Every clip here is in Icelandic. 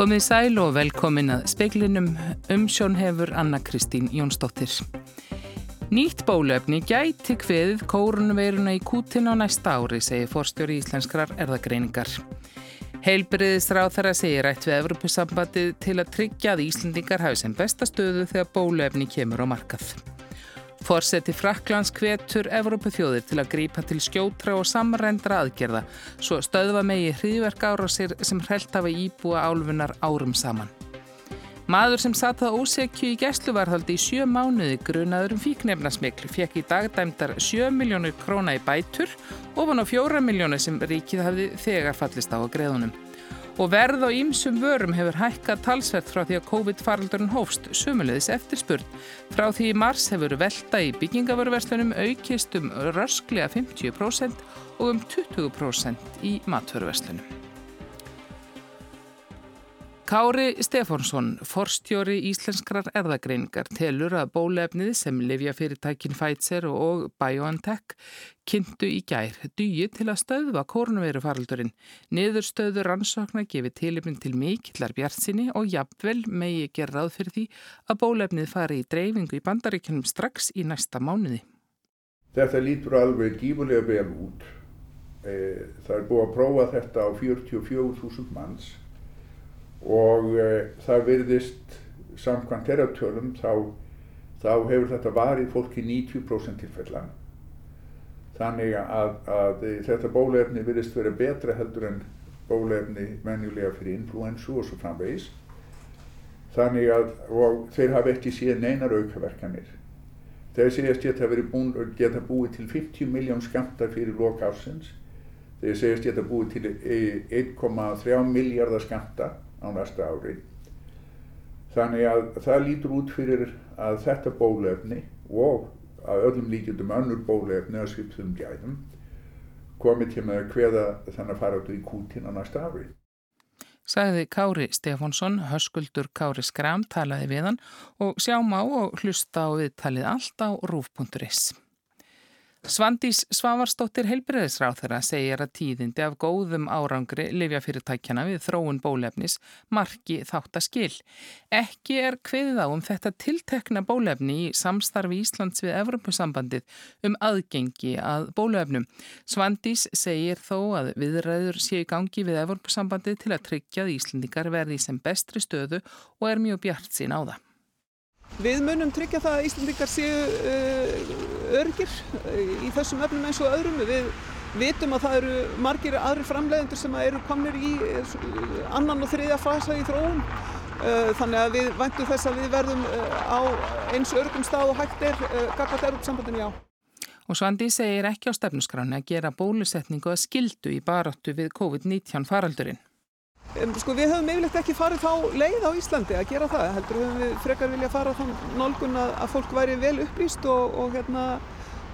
Komið sæl og velkomin að speiklinum umsjón hefur Anna Kristín Jónsdóttir. Nýtt bólöfni gæti hviðið kórunveiruna í kútin á næsta ári, segir forstjóri íslenskrar erðagreiningar. Heilbriðisráð þar að segja rætt við Evropasambandið til að tryggja að Íslandingar hafi sem besta stöðu þegar bólöfni kemur á markað. Forseti Fraklands hvetur Evrópuþjóðir til að grípa til skjótra og samrendra aðgerða svo stöðva megi hriðverk ára sér sem hrelt hafa íbúa álfunar árum saman. Maður sem satt það ósekju í gæsluvarðaldi í sjö mánuði grunaður um fíknefnasmikl fekk í dagdæmdar 7 miljónur króna í bætur ofan á 4 miljónur sem ríkið hafði þegar fallist á að greiðunum og verð á ýmsum vörum hefur hækkað talsvert frá því að COVID-faraldurinn hófst sumulegis eftirspurn. Frá því í mars hefur velta í byggingavöruverslunum aukist um rösklega 50% og um 20% í matvöruverslunum. Kári Stefánsson, forstjóri íslenskrar erðagreiningar, telur að bólefnið sem Livjafyrirtækin Pfizer og BioNTech kynntu í gær dugi til að stöðva kórnverufaraldurinn. Niðurstöður rannsóknar gefið tilipin til mikillar bjartsinni og jafnvel megi gerðað fyrir því að bólefnið fari í dreifingu í bandaríkjunum strax í næsta mánuði. Þetta lítur alveg gífurlega vel út. Eh, það er búið að prófa þetta á 44.000 manns og uh, það virðist samkvæmt þeirra tölum þá, þá hefur þetta varið fólki 90% tilfella. Þannig að, að þetta bólefni virðist vera betra heldur en bólefni menjulega fyrir influensu og svo framvegis. Þannig að þeir hafa ekki síðan neinar aukaverkanir. Þeir segjast geta, búin, geta búið til 50 miljón skamta fyrir loka ársins. Þeir segjast geta búið til 1,3 miljardar skamta á næsta ári. Þannig að það lítur út fyrir að þetta bólefni og að öllum líkjum önnur bólefni að skiptum gæðum komið til með að hveða þannig að fara út í kútin á næsta ári. Sæði Kári Stefánsson, höskuldur Kári Skram talaði við hann og sjá má og hlusta á viðtalið allt á rúf.is. Svandís Svavarsdóttir heilbreyðisráð þeirra segir að tíðindi af góðum árangri livjafyrirtækjana við þróun bólefnis marki þáttaskil. Ekki er hviðið á um þetta tiltekna bólefni í samstarfi Íslands við Evropasambandið um aðgengi að bólefnum. Svandís segir þó að viðræður séu gangi við Evropasambandið til að tryggja að Íslandikar verði sem bestri stöðu og er mjög bjart sín á það. Við munum tryggja það að Íslandikar séu uh, örgir uh, í þessum öfnum eins og öðrum. Við vitum að það eru margir aðri framleiðendur sem eru komnir í uh, annan og þriðja fasa í þróun. Þannig að við væntum þess að við verðum á eins örgum stað og hægt er gagvat Europasambandinu já. Og Svandi segir ekki á stefnusgráni að gera bólusetningu að skildu í baráttu við COVID-19 faraldurinn. Sko við höfum yfirlegt ekki farið þá leið á Íslandi að gera það, heldur höfum við frekar vilja fara þá nálgun að, að fólk væri vel upplýst og, og, hérna,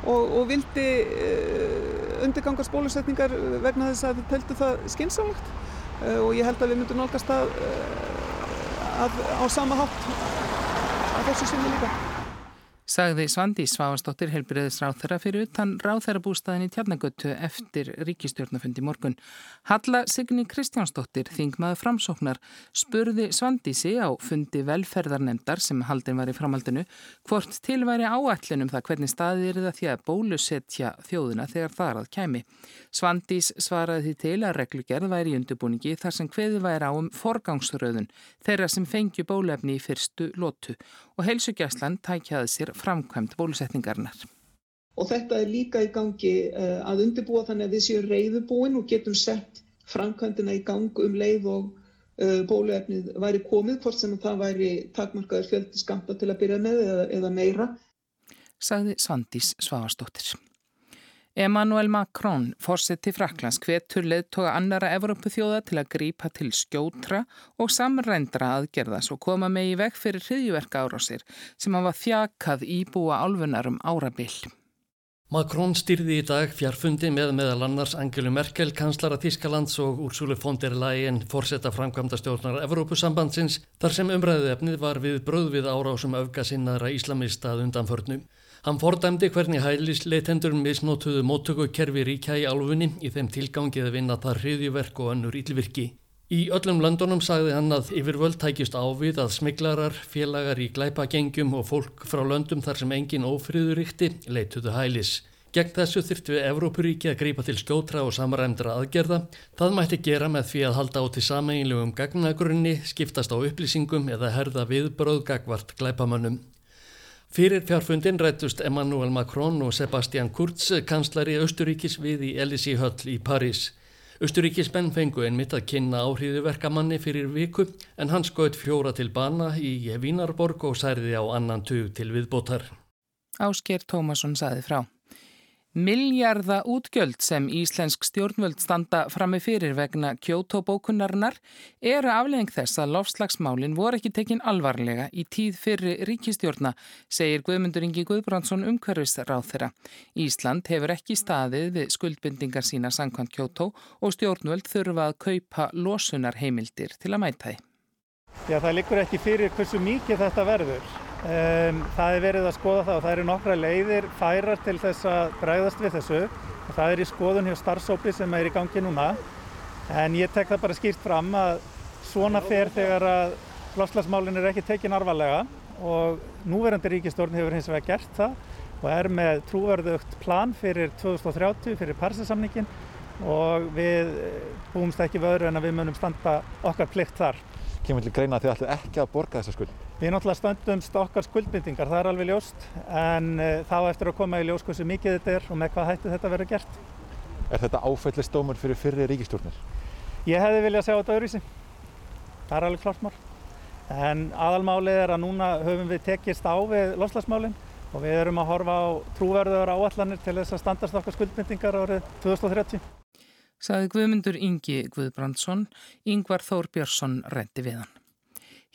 og, og vildi uh, undirgangast bólusetningar vegna þess að við teltu það skynnsamlegt uh, og ég held að við myndum nálgast að, uh, að á sama hátt að þessu sinni líka sagði Svandi Svavastóttir helbriðisráþara fyrir utan ráþærabústaðin í Tjarnagötu eftir ríkistjórnafundi morgun. Halla Signi Kristjánsdóttir, þingmaður framsóknar, spurði Svandísi á fundi velferðarnemdar sem haldin var í framhaldinu hvort tilværi áætlinum það hvernig staðið er það því að bólusetja þjóðuna þegar þar að kæmi. Svandís svaraði því til að reglugerð væri í undirbúningi þar sem hveði væri á um forgangsröðun þeirra sem fengju bólefni í fyrstu lótu og heilsugjæslan tækjaði sér framkvæmt bólusetningarnar. Og þetta er líka í gangi uh, að undirbúa þannig að við séum reyðubúin og getum sett framkvæmdina í gang um leið og uh, bóluefnið væri komið, hvort sem það væri takmarkaður fjöldi skamta til að byrja með eða, eða meira. Sagði Svandís Svavarsdóttir. Emmanuel Macron, fórseti Fraklands, hvetur leðtoga annara Evrópuþjóða til að grípa til skjótra og samrændra aðgerðas og koma með í veg fyrir hriðjuverka árásir sem hafa þjakað íbúa álfunarum árabill. Macron styrði í dag fjarfundi með meðal annars Angelu Merkel, kanslara Þískalands og Úrsúli von der Leyen, fórseta framkvæmda stjórnar Evrópusambandsins, þar sem umræðið efnið var við bröð við árásum öfgasinnaðra íslamista að undanförnu. Hann fordæmdi hvernig hælisleitendur misnótuðu móttökukerfi ríkja í álfunni í þeim tilgangið að vinna það hriðjuverk og önnur ílvirki. Í öllum löndunum sagði hann að yfirvöld tækist ávið að smiklarar, félagar í glæpagengjum og fólk frá löndum þar sem engin ófriðuríkti leituðu hælis. Gegn þessu þyrftu við Evrópuríki að grípa til skjótra og samræmdra aðgerða. Það mætti gera með því að halda á til sameinlegum gagnagrunni, skiptast á upplýsingum eða herða viðbröð gagvart glæpamönnum. Fyrir fjárfundin rættust Emmanuel Macron og Sebastian Kurz, kanslari Östuríkis við í Elisi höll í París. Östuríkismenn fengu einmitt að kynna áhriðuverkamanni fyrir viku en hann skoðt fjóra til bana í Vínarborg og særði á annan tug til viðbótar. Ásker Tómasson saði frá. Miljarða útgjöld sem Íslensk stjórnvöld standa frammi fyrir vegna kjótóbókunarnar eru afleðing þess að lofslagsmálinn voru ekki tekinn alvarlega í tíð fyrir ríkistjórna, segir Guðmundur Ingi Guðbrandsson umhverfisráð þeirra. Ísland hefur ekki staðið við skuldbindingar sína sangkvæmt kjótó og stjórnvöld þurfa að kaupa losunar heimildir til að mæta því. Já, það likur ekki fyrir hversu mikið þetta verður. Um, það er verið að skoða það og það eru nokkra leiðir færar til þess að bregðast við þessu það er í skoðun hjá starfsópi sem er í gangi núna en ég tek það bara skýrt fram að svona fer þegar að lofslagsmálinn er ekki tekin arvalega og núverandi ríkistórn hefur hins vegar gert það og er með trúverðugt plan fyrir 2030 fyrir Parsisamningin og við búumst ekki vöru en að við munum standa okkar plikt þar. Kemur til greina að þið ætlu ekki að borga þessa skuld? Við náttúrulega stöndumst okkar skuldbindingar, það er alveg ljóst, en uh, þá eftir að koma í ljós hversu mikið þetta er og með hvað hætti þetta verður gert. Er þetta áfællistómur fyrir fyrri ríkistjórnir? Ég hefði viljað sjá þetta öðruvísi. Það er alveg klart mál. En aðalmálið er að núna höfum við tekist á við lofslagsmálinn og við erum að horfa á trúverðuðar áallanir til þess að standast okkar skuldbindingar árið 2030. Saði Guðmundur Ingi Guðbrandsson, Yngvar Þór Björnsson rendi við hann.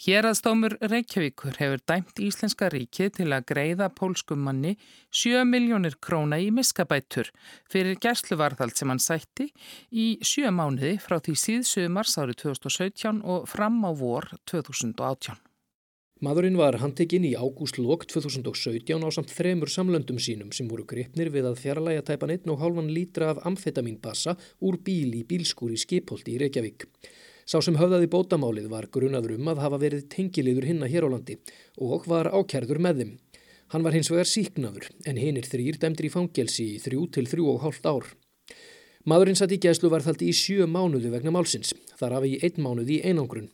Héraðstómur Reykjavíkur hefur dæmt Íslenska ríkið til að greiða pólskum manni 7 miljónir króna í miskabætur fyrir gærsluvarðald sem hann sætti í 7 mánuði frá því síðsumars árið 2017 og fram á vor 2018. Madurinn var handtekinn í ágúst lok 2017 á samt þremur samlöndum sínum sem voru gripnir við að fjarlæga tæpan 1,5 lítra af amfetamínbassa úr bíl í bílskúri skipholti í Reykjavík. Sá sem höfðaði bótamálið var grunaður um að hafa verið tengiliður hinna hér á landi og var ákærður með þeim. Hann var hins vegar síknaður en hinnir þrýr dæmdir í fangelsi í þrjú til þrjú og hálft ár. Madurinn satt í gæslu var þaldi í sjö mánuðu vegna málsins, þar af í einn mánuði í einangrun.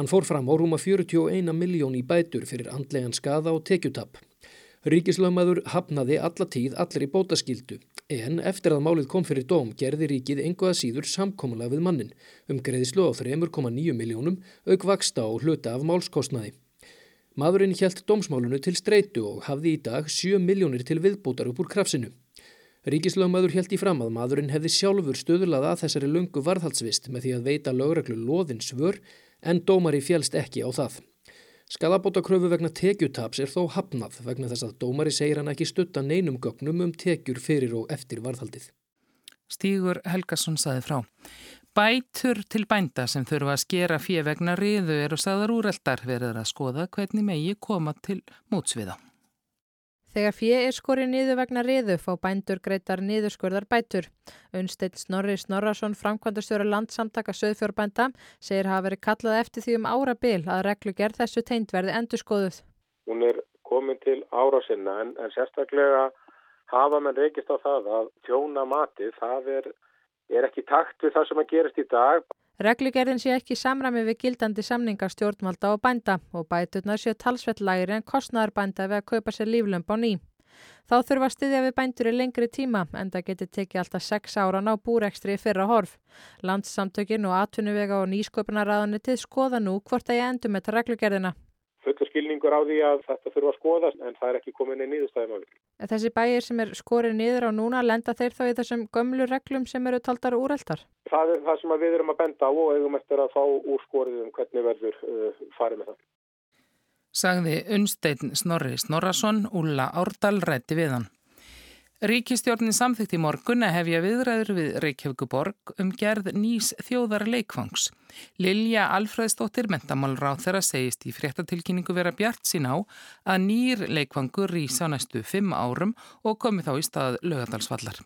Hann fór fram á rúma 41 miljón í bætur fyrir andlegan skada og tekjutapp. Ríkislögmaður hafnaði alla tíð allir í bótaskildu en eftir að málið kom fyrir dóm gerði ríkið engoða síður samkomulega við mannin um greiðslu á 3,9 miljónum auk vaksta og hluta af málskostnaði. Madurinn hjælt dómsmálunu til streitu og hafði í dag 7 miljónir til viðbútar upp úr krafsinu. Ríkislögmaður hjælt í fram að madurinn hefði sjálfur stöðulað að þessari lungu varðhaldsvist með því að veita lögreglu loðins svör en dómari fjælst ekki á það. Skadabótakröfu vegna tekjutaps er þó hafnað vegna þess að dómari segir hann ekki stutta neinum gögnum um tekjur fyrir og eftir varðhaldið. Stígur Helgason saði frá. Bætur til bænda sem þurfa að skera fyrir vegna riðu eru sagðar úreldar verður að skoða hvernig megi koma til mótsviða. Þegar fjö er skorið niður vegna riðu fá bændur greitar niðurskurðar bætur. Unnsteitt Snorri Snorrason, framkvæmdastjóra landsamtaka söðfjórbænda, segir hafa verið kallað eftir því um árabil að reglugerð þessu teint verði endurskoðuð. Hún er komin til ára sinna en, en sérstaklega hafa mann reykist á það að tjóna matið, það er, er ekki takt við það sem að gerist í dag. Reglugerðin sé ekki samræmi við gildandi samningar stjórnvalda og bænda og bæturnar séu talsvett lægri en kostnæðar bænda við að kaupa sér líflömp á ný. Þá þurfa að styðja við bændur í lengri tíma en það geti tekið alltaf 6 áran á búrekstri í fyrra horf. Landssamtökin og atvinnuvega og nýsköpunarraðunni til skoða nú hvort að ég endur með reglugerðina fullur skilningur á því að þetta þurfa að skoðast en það er ekki komin í nýðustæðum. Þessi bæir sem er skorið niður á núna, lenda þeir þá í þessum gömlu reglum sem eru taldar úreltar? Það er það sem við erum að benda á og eigum eftir að fá úr skorið um hvernig verður uh, farið með það. Sagði Unnstein Snorri Snorrason, Úla Árdal rætti við hann. Ríkistjórnin samþykti morgun að hefja viðræður við Reykjavíkuborg um gerð nýs þjóðar leikfangs. Lilja Alfreðsdóttir, mentamálráð þeirra, segist í fréttatilkynningu vera bjart sín á að nýr leikvangur rýsa næstu fimm árum og komi þá í stað lögadalsvallar.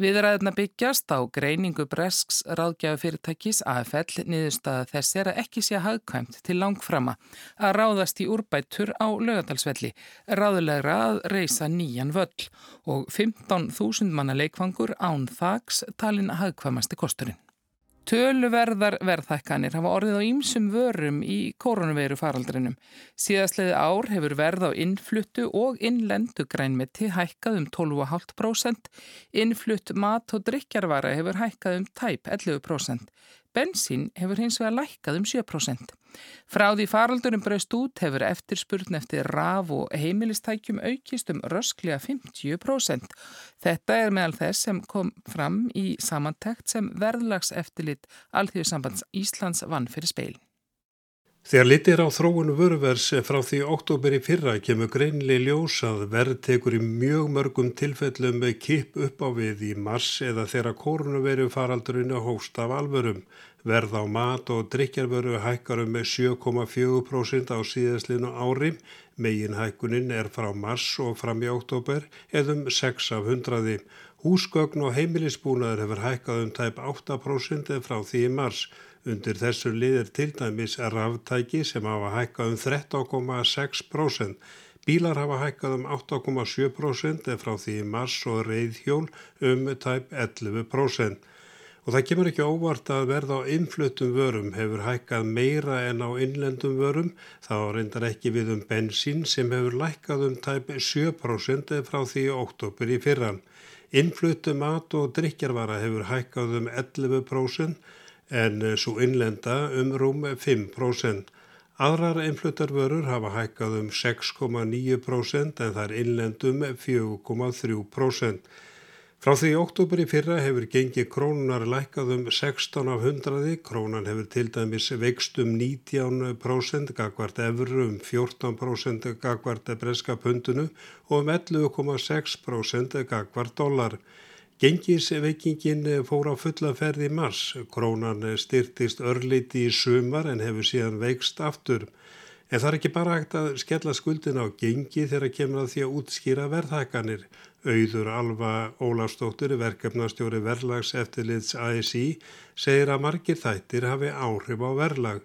Viðræðina byggjast á greiningu Bresks ráðgjafi fyrirtækis AFL niðurstaða þess er að ekki sé hagkvæmt til langframa að ráðast í úrbættur á lögadalsvelli, ráðulegra að reysa nýjan völl og 15.000 manna leikvangur án þaks talin hagkvæmasti kosturinn. Töluverðar verðhækkanir hafa orðið á ýmsum vörum í koronaviru faraldrinum. Síðastleiði ár hefur verð á innfluttu og innlendu grænmeti hækkað um 12,5%, innflutt mat og drikjarvara hefur hækkað um tæp 11%. Bensín hefur hins vegar lækkað um 7%. Frá því faraldurum braust út hefur eftirspurn eftir raf og heimilistækjum aukist um rösklega 50%. Þetta er meðal þess sem kom fram í samantækt sem verðlags eftirlit Alþjóðsambands Íslands vann fyrir speilin. Þegar litir á þróunu vöruvers frá því oktober í fyrra kemur greinlega ljós að verð tekur í mjög mörgum tilfellum með kip upp á við í mars eða þegar koronaviru faraldurinn að hósta af alvörum. Verð á mat og drikjarvöru hækkar um með 7,4% á síðastlinu ári. Megin hækkunin er frá mars og fram í oktober eðum 6 af 100. Húsgögn og heimilisbúnaður hefur hækkað um tæp 8% frá því í mars. Undir þessu liðir til dæmis ráftæki sem hafa hækkað um 13,6%. Bílar hafa hækkað um 8,7% frá því mars og reyðhjól um tæp 11%. Og það kemur ekki óvart að verða á innfluttum vörum hefur hækkað meira en á innlendum vörum. Það reyndar ekki við um bensín sem hefur lækkað um tæp 7% frá því oktober í fyrran. Innfluttum mat og drikjarvara hefur hækkað um 11% en eh, svo innlenda um rúm 5%. Aðrar einfluttarvörur hafa hækkað um 6,9% en það er innlendum 4,3%. Frá því oktober í fyrra hefur gengið krónunar lækkað um 16 af 100, krónan hefur til dæmis veikst um 19% gagvart efru um 14% gagvart breska pundunu og um 11,6% gagvart dólar. Gengisveikingin fór á fulla ferði mars. Krónan styrtist örliti í sumar en hefur síðan veikst aftur. En það er ekki bara hægt að skella skuldin á gengi þegar kemur að því að útskýra verðhækanir. Auður Alva Ólafstóttur, verkefnastjóri verðlags eftirlits ASI, segir að margir þættir hafi áhrif á verðlag.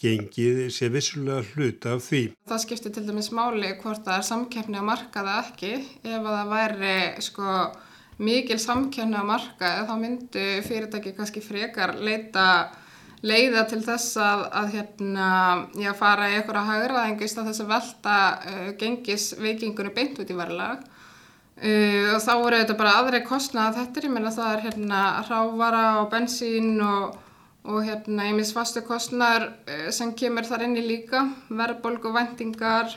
Gengið sé vissulega hluta af því. Það skiptir til dæmis máli hvort það er samkeppni að marka það ekki ef það væri sko mikil samkjörni á marka þá myndu fyrirtæki kannski frekar leita leiða til þess að, að hérna, já, fara í einhverja hagraðingu í stað þess að velta uh, gengisveikingunni beint út í verðlag. Uh, og þá eru þetta bara aðri kostnað að þetta er, ég menna það er hérna rávara og bensín og, og hérna einmis fastu kostnar uh, sem kemur þar inn í líka. Verðbolgu vendingar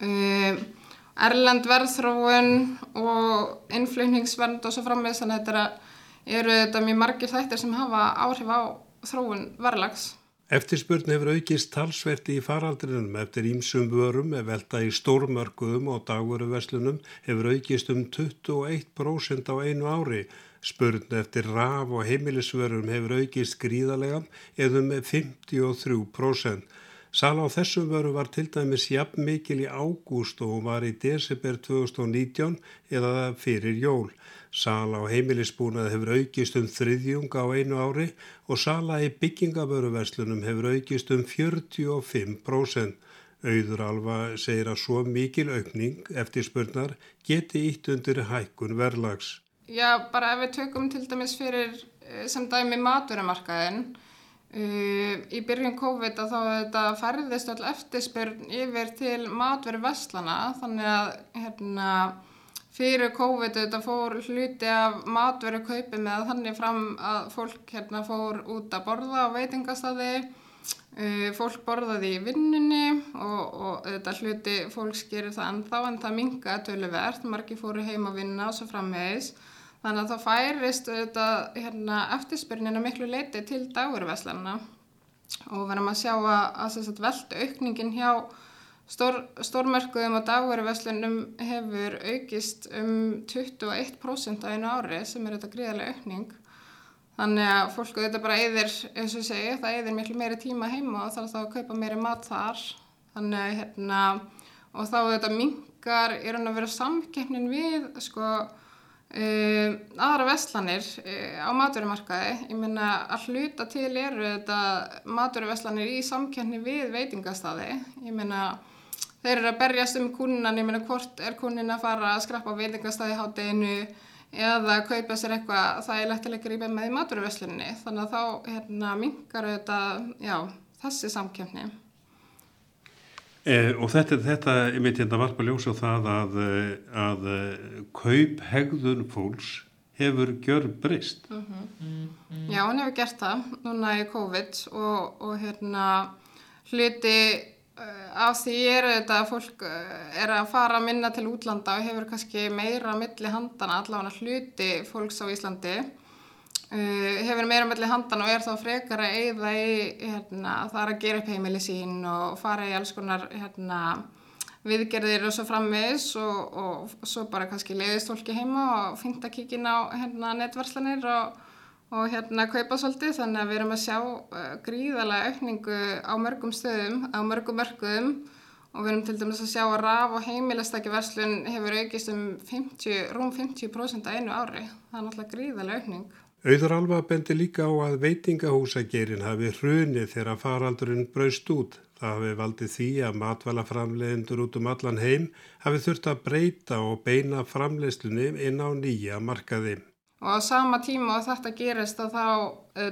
og erlend verðþróun og innflutningsvernd og svo framvegð þannig að þetta eru þetta mjög margir þættir sem hafa áhrif á þróun verðlags. Eftirspurn hefur aukist talsverti í faraldrinum eftir ímsum vörum með velta í stórmörkuðum og dagveruverslunum hefur aukist um 21% á einu ári. Spurn eftir raf og heimilisvörum hefur aukist gríðalega eða með 53%. Sala á þessum vöru var til dæmis jafn mikil í ágúst og var í desember 2019 eða fyrir jól. Sala á heimilisbúnaði hefur aukist um þriðjung á einu ári og sala í byggingavöruverslunum hefur aukist um 45%. Auður Alfa segir að svo mikil aukning eftir spurnar geti ítt undir hækkun verðlags. Já, bara ef við tökum til dæmis fyrir eh, sem dæmi maturumarkaðinn Uh, í byrjun COVID að þá þetta færðist all eftirspurn yfir til matveru vestlana þannig að hérna, fyrir COVID þetta fór hluti af matveru kaupi með þannig fram að fólk hérna, fór út að borða á veitingastadi uh, fólk borðaði í vinnunni og, og þetta hluti fólk skerir það en þá en það minga töluvert, margi fóru heim að vinna og svo frammeðis Þannig að það færist þetta, hérna, eftirspyrnina miklu leiti til dagurverslanina og verðum að sjá að, að veldu aukningin hjá stór, stórmörkuðum og dagurverslunum hefur aukist um 21% á einu ári sem er þetta gríðarlega aukning. Þannig að fólk auðvitað bara eðir, eins og segi, það eðir miklu meiri tíma heima og þarf þá að kaupa meiri mat þar. Þannig að hérna, og þá auðvitað mingar er hann að vera samkeppnin við, sko, Uh, aðra veslanir uh, á maturumarkaði, ég minna að hluta til eru þetta maturuveslanir í samkenni við veitingastadi ég minna þeir eru að berjast um kúninan, ég minna hvort er kúnin að fara að skrappa veitingastadi hátteginu eða að kaupa sér eitthvað það er lettilega grípið með í maturuveslinni þannig að þá hérna, mingar þetta já, þessi samkenni Eh, og þetta, þetta ég myndi hérna varpa ljósa það að, eh, að eh, kaup hegðun fólks hefur gjör breyst. Mm -hmm. Já, hann hefur gert það núna í COVID og, og hérna hluti uh, af því er þetta að fólk er að fara minna til útlanda og hefur kannski meira milli handana allavega hluti fólks á Íslandi Uh, hefur meira melli handan og er þá frekar að eigða í hérna, það er að gera upp heimili sín og fara í alls konar hérna, viðgerðir og svo frammiðis og, og, og svo bara kannski leiðist fólki heima og fynnt að kíkina á hérna, netvarslanir og, og hérna kaupa svolítið þannig að við erum að sjá uh, gríðalega aukningu á mörgum stöðum, á mörgum mörgum og við erum til dæmis að sjá að raf og heimilastæki verslun hefur aukist um 50, rúm 50% á einu ári, það er náttúrulega gríðalega aukning. Auður Alva bendi líka á að veitingahúsagerin hafi hrunið þegar faraldurinn braust út. Það hafi valdið því að matvalaframleðendur út um allan heim hafi þurft að breyta og beina framleiðslunni inn á nýja markaði. Og á sama tíma og þetta gerist þá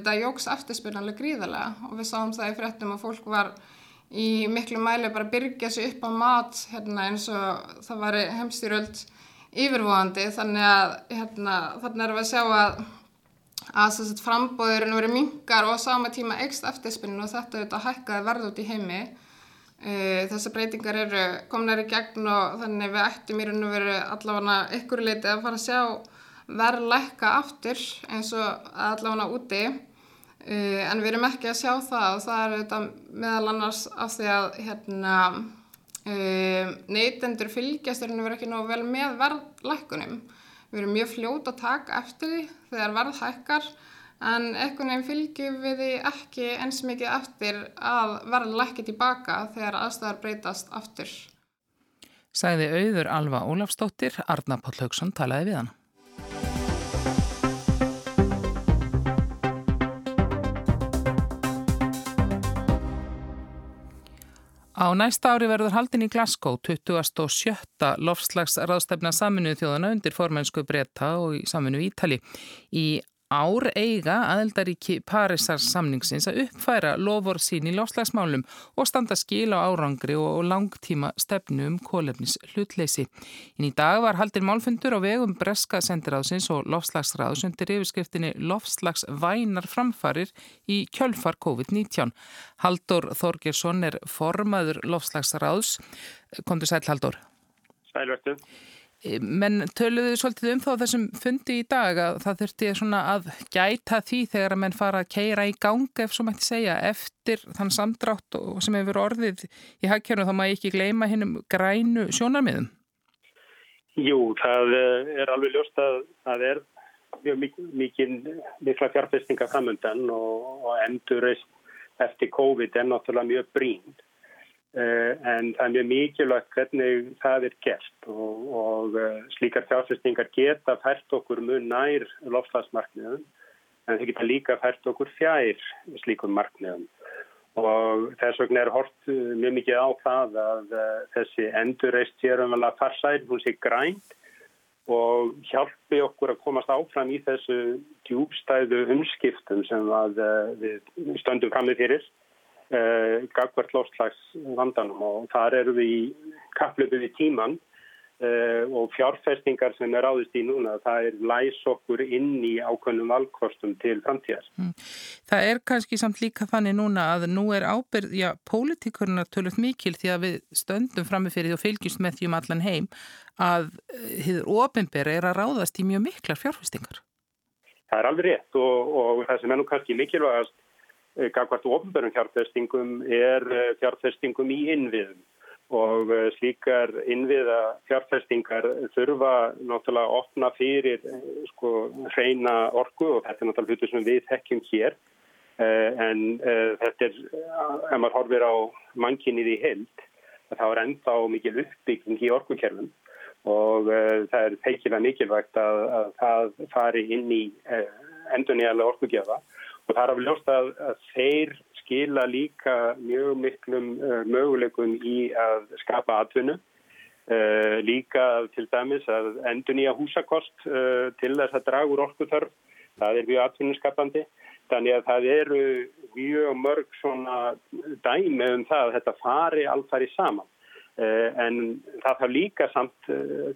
það jóks eftirspyrnarlega gríðarlega og við sáum það í fréttum að fólk var í miklu mæli bara að byrja sig upp á mat hérna, eins og það var heimstýröld yfirvóðandi þannig að hérna, þannig erum við að sjá að að frambóðurinn verið mingar og á sama tíma ekst eftirspinnu og þetta auðvitað hækkaði verð út í heimi. Uh, þessar breytingar eru komnar í gegn og þannig við ættum í raun og veru allavega ykkur leiti að fara að sjá verð lækka aftur eins og allavega úti. Uh, en við erum ekki að sjá það og það er auðvitað meðal annars af því að hérna, uh, neytendur fylgjasturinn verið ekki nógu vel með verðlækkunum. Við erum mjög fljót að taka eftir því þegar verð hækkar en einhvern veginn fylgjum við því ekki eins mikið eftir að verð lækki tilbaka þegar aðstæðar breytast aftur. Sæði auður Alva Ólafstóttir, Arna Páll Haugsson talaði við hann. Á næsta ári verður haldin í Glasgow 27. lofslagsraðstefna saminuð þjóðana undir formensku breyta og saminu Ítali. Í ár eiga aðeldaríki Parísar samningsins að uppfæra lofur sín í lofslagsmálum og standa skil á árangri og langtíma stefnu um kólefnis hlutleysi. En í dag var haldin málfundur á vegum Breska sendiráðsins og lofslagsráðs undir yfirskriftinni Lofslagsvænar framfarir í kjölfar COVID-19. Haldur Þorgersson er formaður lofslagsráðs. Kondur sæl Haldur. Sælvertu. Menn töluðu svolítið um þá þessum fundi í dag að það þurfti svona að gæta því þegar að menn fara að keira í gang ef svo mætti segja eftir þann samdrátt sem hefur orðið í hagkjörnum þá maður ekki gleyma hinnum grænu sjónarmiðum. Jú, það er alveg ljóst að það er mjög mikil mikla fjárfestinga framöndan og, og endurist eftir COVID er náttúrulega mjög brínd. Uh, en það er mjög mikilvægt hvernig það er gert og, og uh, slíkar fjárfestingar geta fært okkur mun nær lofslagsmarkniðum en það geta líka fært okkur fjær slíkum markniðum og þess vegna er hort uh, mjög mikið á það að þessi endurreist sér umvel að farsæl, hún sé grænt og hjálpi okkur að komast áfram í þessu djúbstæðu umskiptum sem við stöndum fram með fyrir gagvert lofslags vandanum og þar eru við í kapplöpu við tíman uh, og fjárfestingar sem er áðist í núna það er læs okkur inn í ákveðnum valkostum til framtíðar. Mm. Það er kannski samt líka þannig núna að nú er ábyrð, já, pólitíkurna tölvöld mikil því að við stöndum framifyrir og fylgjumst með því um allan heim að hýður eh, ofinberi er að ráðast í mjög miklar fjárfestingar. Það er alveg rétt og, og það sem er nú kannski mikilvægast gagvart ofnbjörnum fjárfestingum er fjárfestingum í innviðum. Og uh, slíkar innviða fjárfestingar þurfa náttúrulega að opna fyrir sko hreina orku og þetta er náttúrulega hlutur sem við þekkjum hér. En þetta er, ef maður horfir á mannkinnið í held, þá er ennþá mikil uppbygging í orkukerfum. Og það er feikilega mikilvægt að, að það fari inn í endurnýjarlega orkugjafa og það er að ljósta að, að þeir skila líka mjög miklum uh, möguleikum í að skapa atvinnu. Uh, líka til dæmis að endur nýja húsakost uh, til þess að draga úr orkuþörf. Það er mjög atvinnuskapandi. Þannig að það eru mjög mörg svona dæmi um það að þetta fari alfari saman. En það þarf líka samt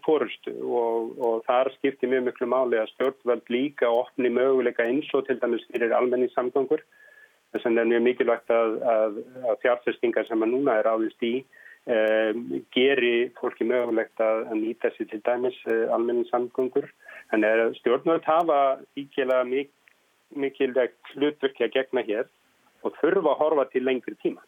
fórustu og, og þar skiptir mjög miklu máli að stjórnvöld líka opni möguleika eins og til dæmis fyrir almenningssamgangur Þess vegna er mjög mikilvægt að, að, að fjárfestingar sem að núna er áðist í um, geri fólki mögulegt að, að nýta sér til dæmis uh, almenningssamgöngur. Þannig að stjórnvöld hafa íkjala mik mikilvægt hlutverkja gegna hér og þurfa að horfa til lengri tíma.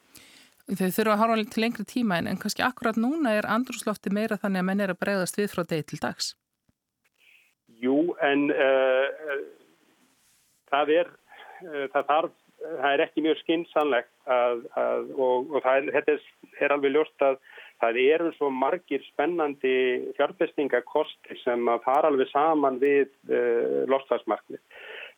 Þau þurfa að horfa til lengri tíma en, en kannski akkurat núna er andrúslofti meira þannig að menn er að bregðast við frá degi til dags. Jú, en uh, það er, uh, það þarf það er ekki mjög að, og, og þetta er, er alveg ljóst að það eru svo margir spennandi fjárfestingakosti sem að fara alveg saman við uh, eh, lofstafsmarknið.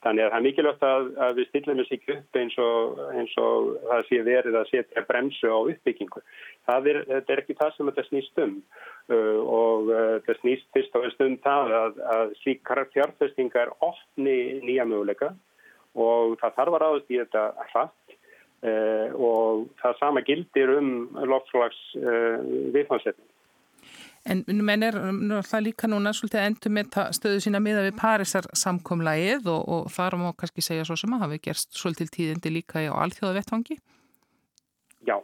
Þannig að það er mikilvægt að, að við stillum þessi upp eins og, eins og það sé verið að setja bremsu á uppbyggingu. Það er, er ekki það sem þetta snýst um uh, og uh, þetta snýst fyrst á stund það að, að slíkar fjárfestingar ofni nýja möguleika og það þarf að ráðast í þetta hratt uh, og það sama gildir um loftslags uh, eh, viðfansetning. En menn er náttúrulega líka núna svolítið endur með stöðu sína miða við Parísar samkomlægið og, og þar má kannski segja svo sem að hafi gerst svolítið tíðindi líka á alþjóða vettvangi? Já,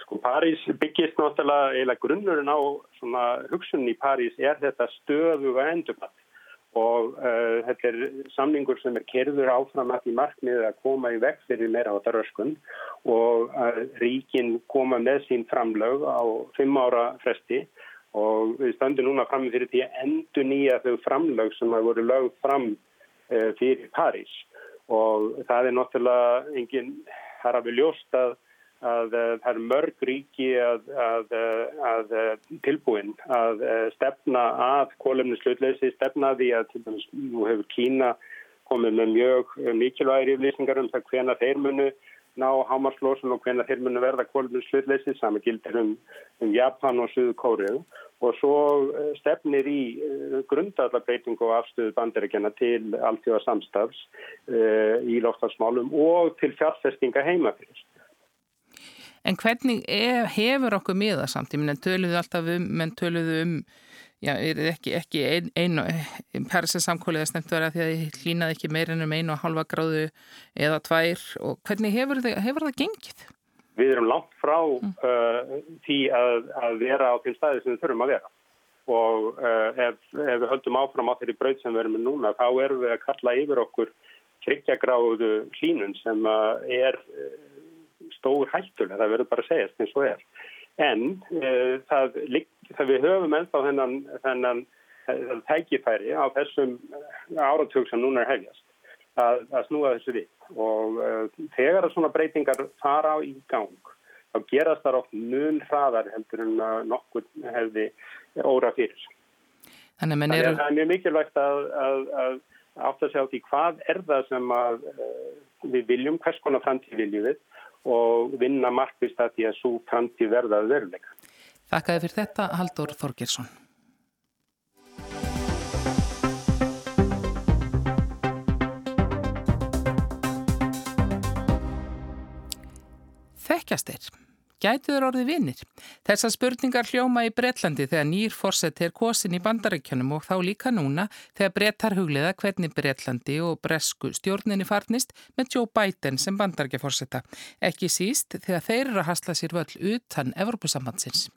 sko París byggist náttúrulega eða grunnurinn á svona hugsunni í París er þetta stöðu og endurnatt og uh, þetta er samningur sem er kerður áfram að því markmiðið að koma í vekk fyrir meira á þetta röskun og uh, ríkin koma með sín framlög á fimm ára fresti. Og við stöndum núna fram fyrir því að endur nýja þau framlög sem hafa voru lögð fram uh, fyrir París. Og það er náttúrulega enginn, það er að við ljóst að að eh, það er mörg ríki að, að, að tilbúin að eh, stefna að kólumni slutleysi, stefna því að dæmis nú hefur Kína komið með mjög mikilvægir yfirlýsingar um það hvena þeir munu ná hámarslósun og hvena þeir munu verða kólumni slutleysi, sami gildir um, um Japan og Suðu Kórið og svo eh, stefnir í grundallabreiting og afstöðu bandaríkjana til alltjóða samstafs uh, í loftarsmálum og til fjárfestinga heimafyrst. En hvernig er, hefur okkur miða samt? Ég menn töluðu alltaf um, menn töluðu um, já, er ekki, ekki einu, ein, ein, persinsamkóliða snemt verið að því að það hlýnaði ekki meirinn um einu og halva gráðu eða tvær og hvernig hefur, þið, hefur það gengið? Við erum langt frá mm. uh, því að, að vera á þeim staði sem við þurfum að vera og uh, ef, ef við höldum áfram á þeirri brauð sem við erum með núna þá erum við að kalla yfir okkur tryggja hlínun sem er stór hættulega, það verður bara að segja eins og er. En uh, það, það við höfum ennþá þennan, þennan tækifæri á þessum eh, áratug sem núna er hefjast að, að snúa þessu við og uh, þegar að svona breytingar fara á í gang þá gerast það oft mun hraðar heldur en nokkur hefði óra fyrir. Þannig að það er mjög mikilvægt að, að, að átt að segja á því hvað er það sem við viljum, hvers konar framtíð viljum við og vinna markvist að því að svo framtíð verðað veruleika. Þakkaði fyrir þetta Haldur Þorgersson. Þekkjast er. Gætuður orðið vinnir? Þessar spurningar hljóma í Breitlandi þegar nýr fórsett er kosin í bandaríkjanum og þá líka núna þegar brettar hugliða hvernig Breitlandi og bresku stjórninni farnist með Joe Biden sem bandaríkjafórsetta. Ekki síst þegar þeir eru að hasla sér völl utan Evropasambandsins.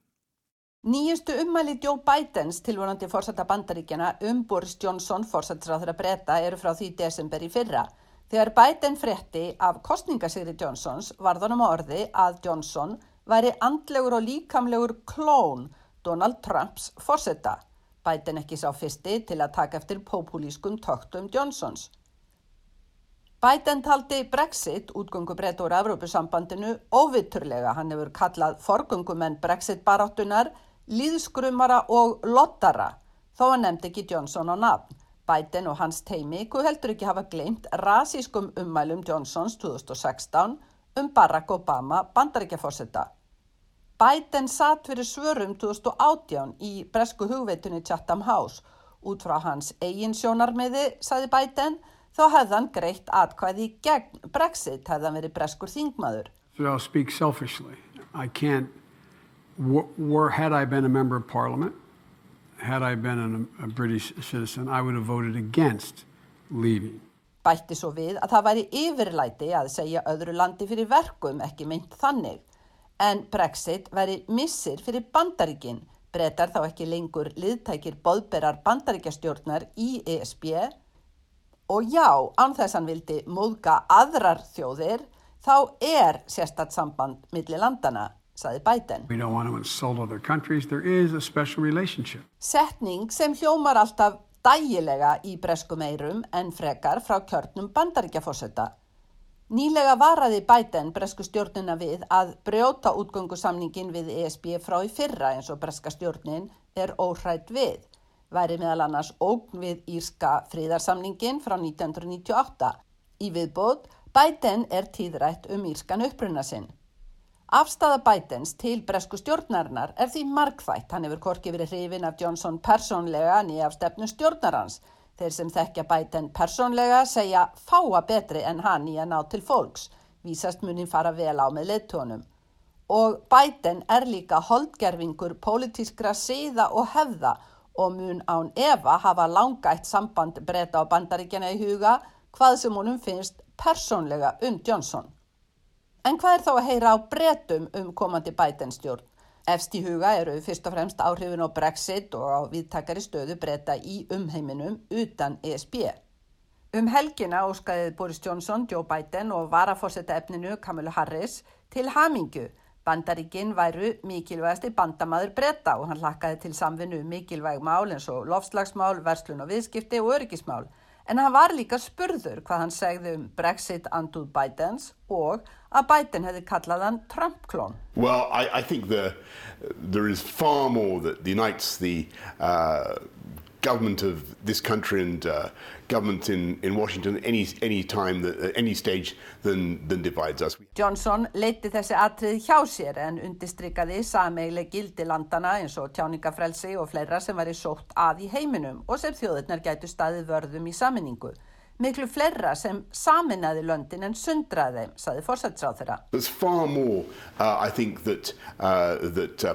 Nýjustu ummæli Joe Bidens tilvonandi fórsetta bandaríkjana um Boris Johnson fórsettsráður að breyta eru frá því desember í fyrra. Þegar Biden frétti af kostningasigri Johnsons varðanum orði að Johnson væri andlegur og líkamlegur klón Donald Trumps fórsetta. Biden ekki sá fyrsti til að taka eftir populískum töktum Johnsons. Biden taldi Brexit, útgöngu breyta úr Evrópusambandinu, óvitturlega. Hann hefur kallað forgöngumenn Brexit baráttunar, líðskrumara og lottara, þó hann nefndi ekki Johnson á nafn. Biden og hans teimi kuð heldur ekki hafa glemt rasískum ummælum Johnsons 2016 um Barack Obama bandaríkjaforsetta. Biden satt fyrir svörum 2018 í bresku hugveitunni Chatham House. Út frá hans eigin sjónarmiði, saði Biden, þá hefði hann greitt atkvæði gegn Brexit, hefði hann verið breskur þingmaður. So I'll speak selfishly. I can't, were, had I been a member of parliament, had I been a, a British citizen, I would have voted against leaving. Bætti svo við að það væri yfirlæti að segja öðru landi fyrir verkum ekki meint þannig. En Brexit væri missir fyrir bandaríkin, breytar þá ekki lengur liðtækir boðberar bandaríkjastjórnar í ESB og já, ánþess hann vildi móðga aðrar þjóðir, þá er sérstatt samband millir landana saði Biden. Setning sem hljómar alltaf dægilega í breskum eirum en frekar frá kjörnum bandaríkjafósetta. Nýlega varaði Biden bresku stjórnina við að brjóta útgöngusamningin við ESB frá í fyrra eins og breska stjórnin er óhrætt við. Væri meðal annars ógn við Írska fríðarsamningin frá 1998. Í viðbót, Biden er tíðrætt um Írskan uppruna sinn. Afstafa Bidens til bresku stjórnarinnar er því markþætt. Hann hefur korki verið hrifin af Johnson persónlega nýja af stefnu stjórnarans. Þeir sem þekkja Biden persónlega segja fáa betri en hann í að ná til fólks. Vísast munin fara vel á með leittónum. Og Biden er líka holdgerfingur pólitískra síða og hefða og mun án Eva hafa langætt samband breyta á bandaríkjana í huga hvað sem honum finnst persónlega um Johnson. En hvað er þá að heyra á bretum um komandi bætenstjórn? Efst í huga eru fyrst og fremst áhrifin á Brexit og á viðtakari stöðu breyta í umheiminum utan ESB. Um helgina óskaðið Boris Johnson, Joe Biden og varafórsetta efninu Kamala Harris til hamingu. Bandaríkinn væru mikilvægasti bandamaður breyta og hann lakkaði til samvinnu um mikilvæg mál eins og lofslagsmál, verslun og viðskipti og öryggismál. En hann var líka spurður hvað hann segði um Brexit anduð Bidens og að Biden hefði kallað hann Trump-klón. Well, I, I think the, there is far more that unites the uh, government of this country and uh, government in, in Washington any, any time, that, any stage than, than divides us. Johnson leiti þessi atrið hjá sér en undistrykkaði sameileg gildi landana eins og tjáningafrelsi og fleira sem var í sótt að í heiminum og sem þjóðirnar gætu staðið vörðum í saminningu. Miklu fleira sem saminnaði löndin en sundraði þeim, saði fórsætsráð þeirra. There's far more, uh, I think, that, uh, that uh,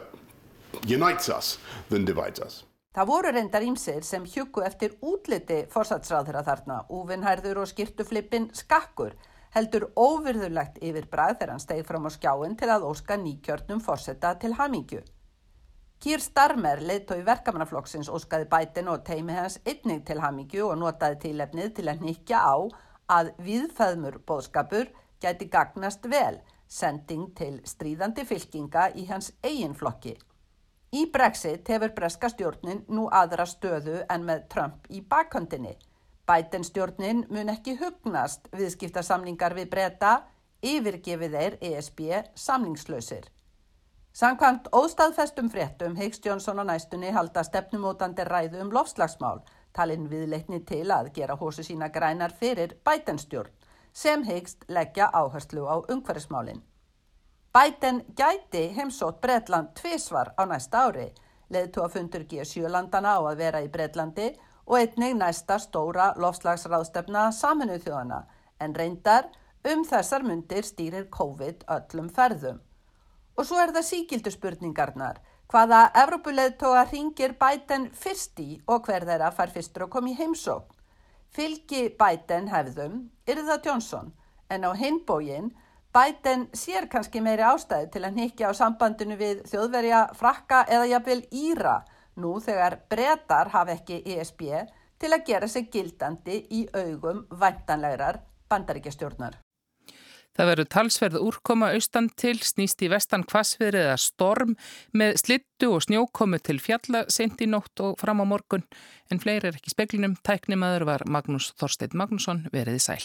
unites us than divides us. Það voru reyndar ímsir sem hjúku eftir útliti fórsætsráðra þarna, úvinnhærður og skýrtuflippin skakkur, heldur óvirðulegt yfir bræð þegar hann steið fram á skjáin til að óska nýkjörnum fórsetta til hamingju. Kýr Starmer leittói verkamannaflokksins óskaði bætin og teimi hans einnig til hamingju og notaði tílefnið til að nýkja á að viðfæðmur bóðskapur gæti gagnast vel, sending til stríðandi fylkinga í hans eigin flokki. Í Brexit hefur breska stjórnin nú aðra stöðu en með Trump í bakhöndinni. Biden stjórnin mun ekki hugnast viðskiptarsamningar við breyta, yfirgefið þeir ESB samningslausir. Sankvæmt óstaðfestum fréttum Higgs Jónsson á næstunni halda stefnumótandi ræðu um lofslagsmál, talin viðleitni til að gera hósu sína grænar fyrir Biden stjórn, sem Higgs leggja áherslu á umhverfismálinn. Biden gæti heimsótt Breitland tvísvar á næsta ári, leðtú að fundur G7 landana á að vera í Breitlandi og einnig næsta stóra lofslagsráðstefna saminuð þjóðana, en reyndar um þessar myndir stýrir COVID öllum ferðum. Og svo er það síkildu spurningarnar, hvaða Evrópuleðtóa ringir Biden fyrst í og hver þeirra fær fyrstur að koma í heimsókn. Fylgi Biden hefðum, er það Johnson, en á hinbóginn Biden sér kannski meiri ástæði til að nýkja á sambandinu við þjóðverja, frakka eða jafnvel Íra nú þegar brettar hafa ekki ESB til að gera sig gildandi í augum vantanlegar bandaríkjastjórnar. Það verður talsverð úrkoma austan til, snýst í vestan kvasviðri eða storm með slittu og snjókomu til fjalla sent í nótt og fram á morgun en fleiri er ekki speklinum. Tæknimaður var Magnús Þorstein Magnússon veriði sæl.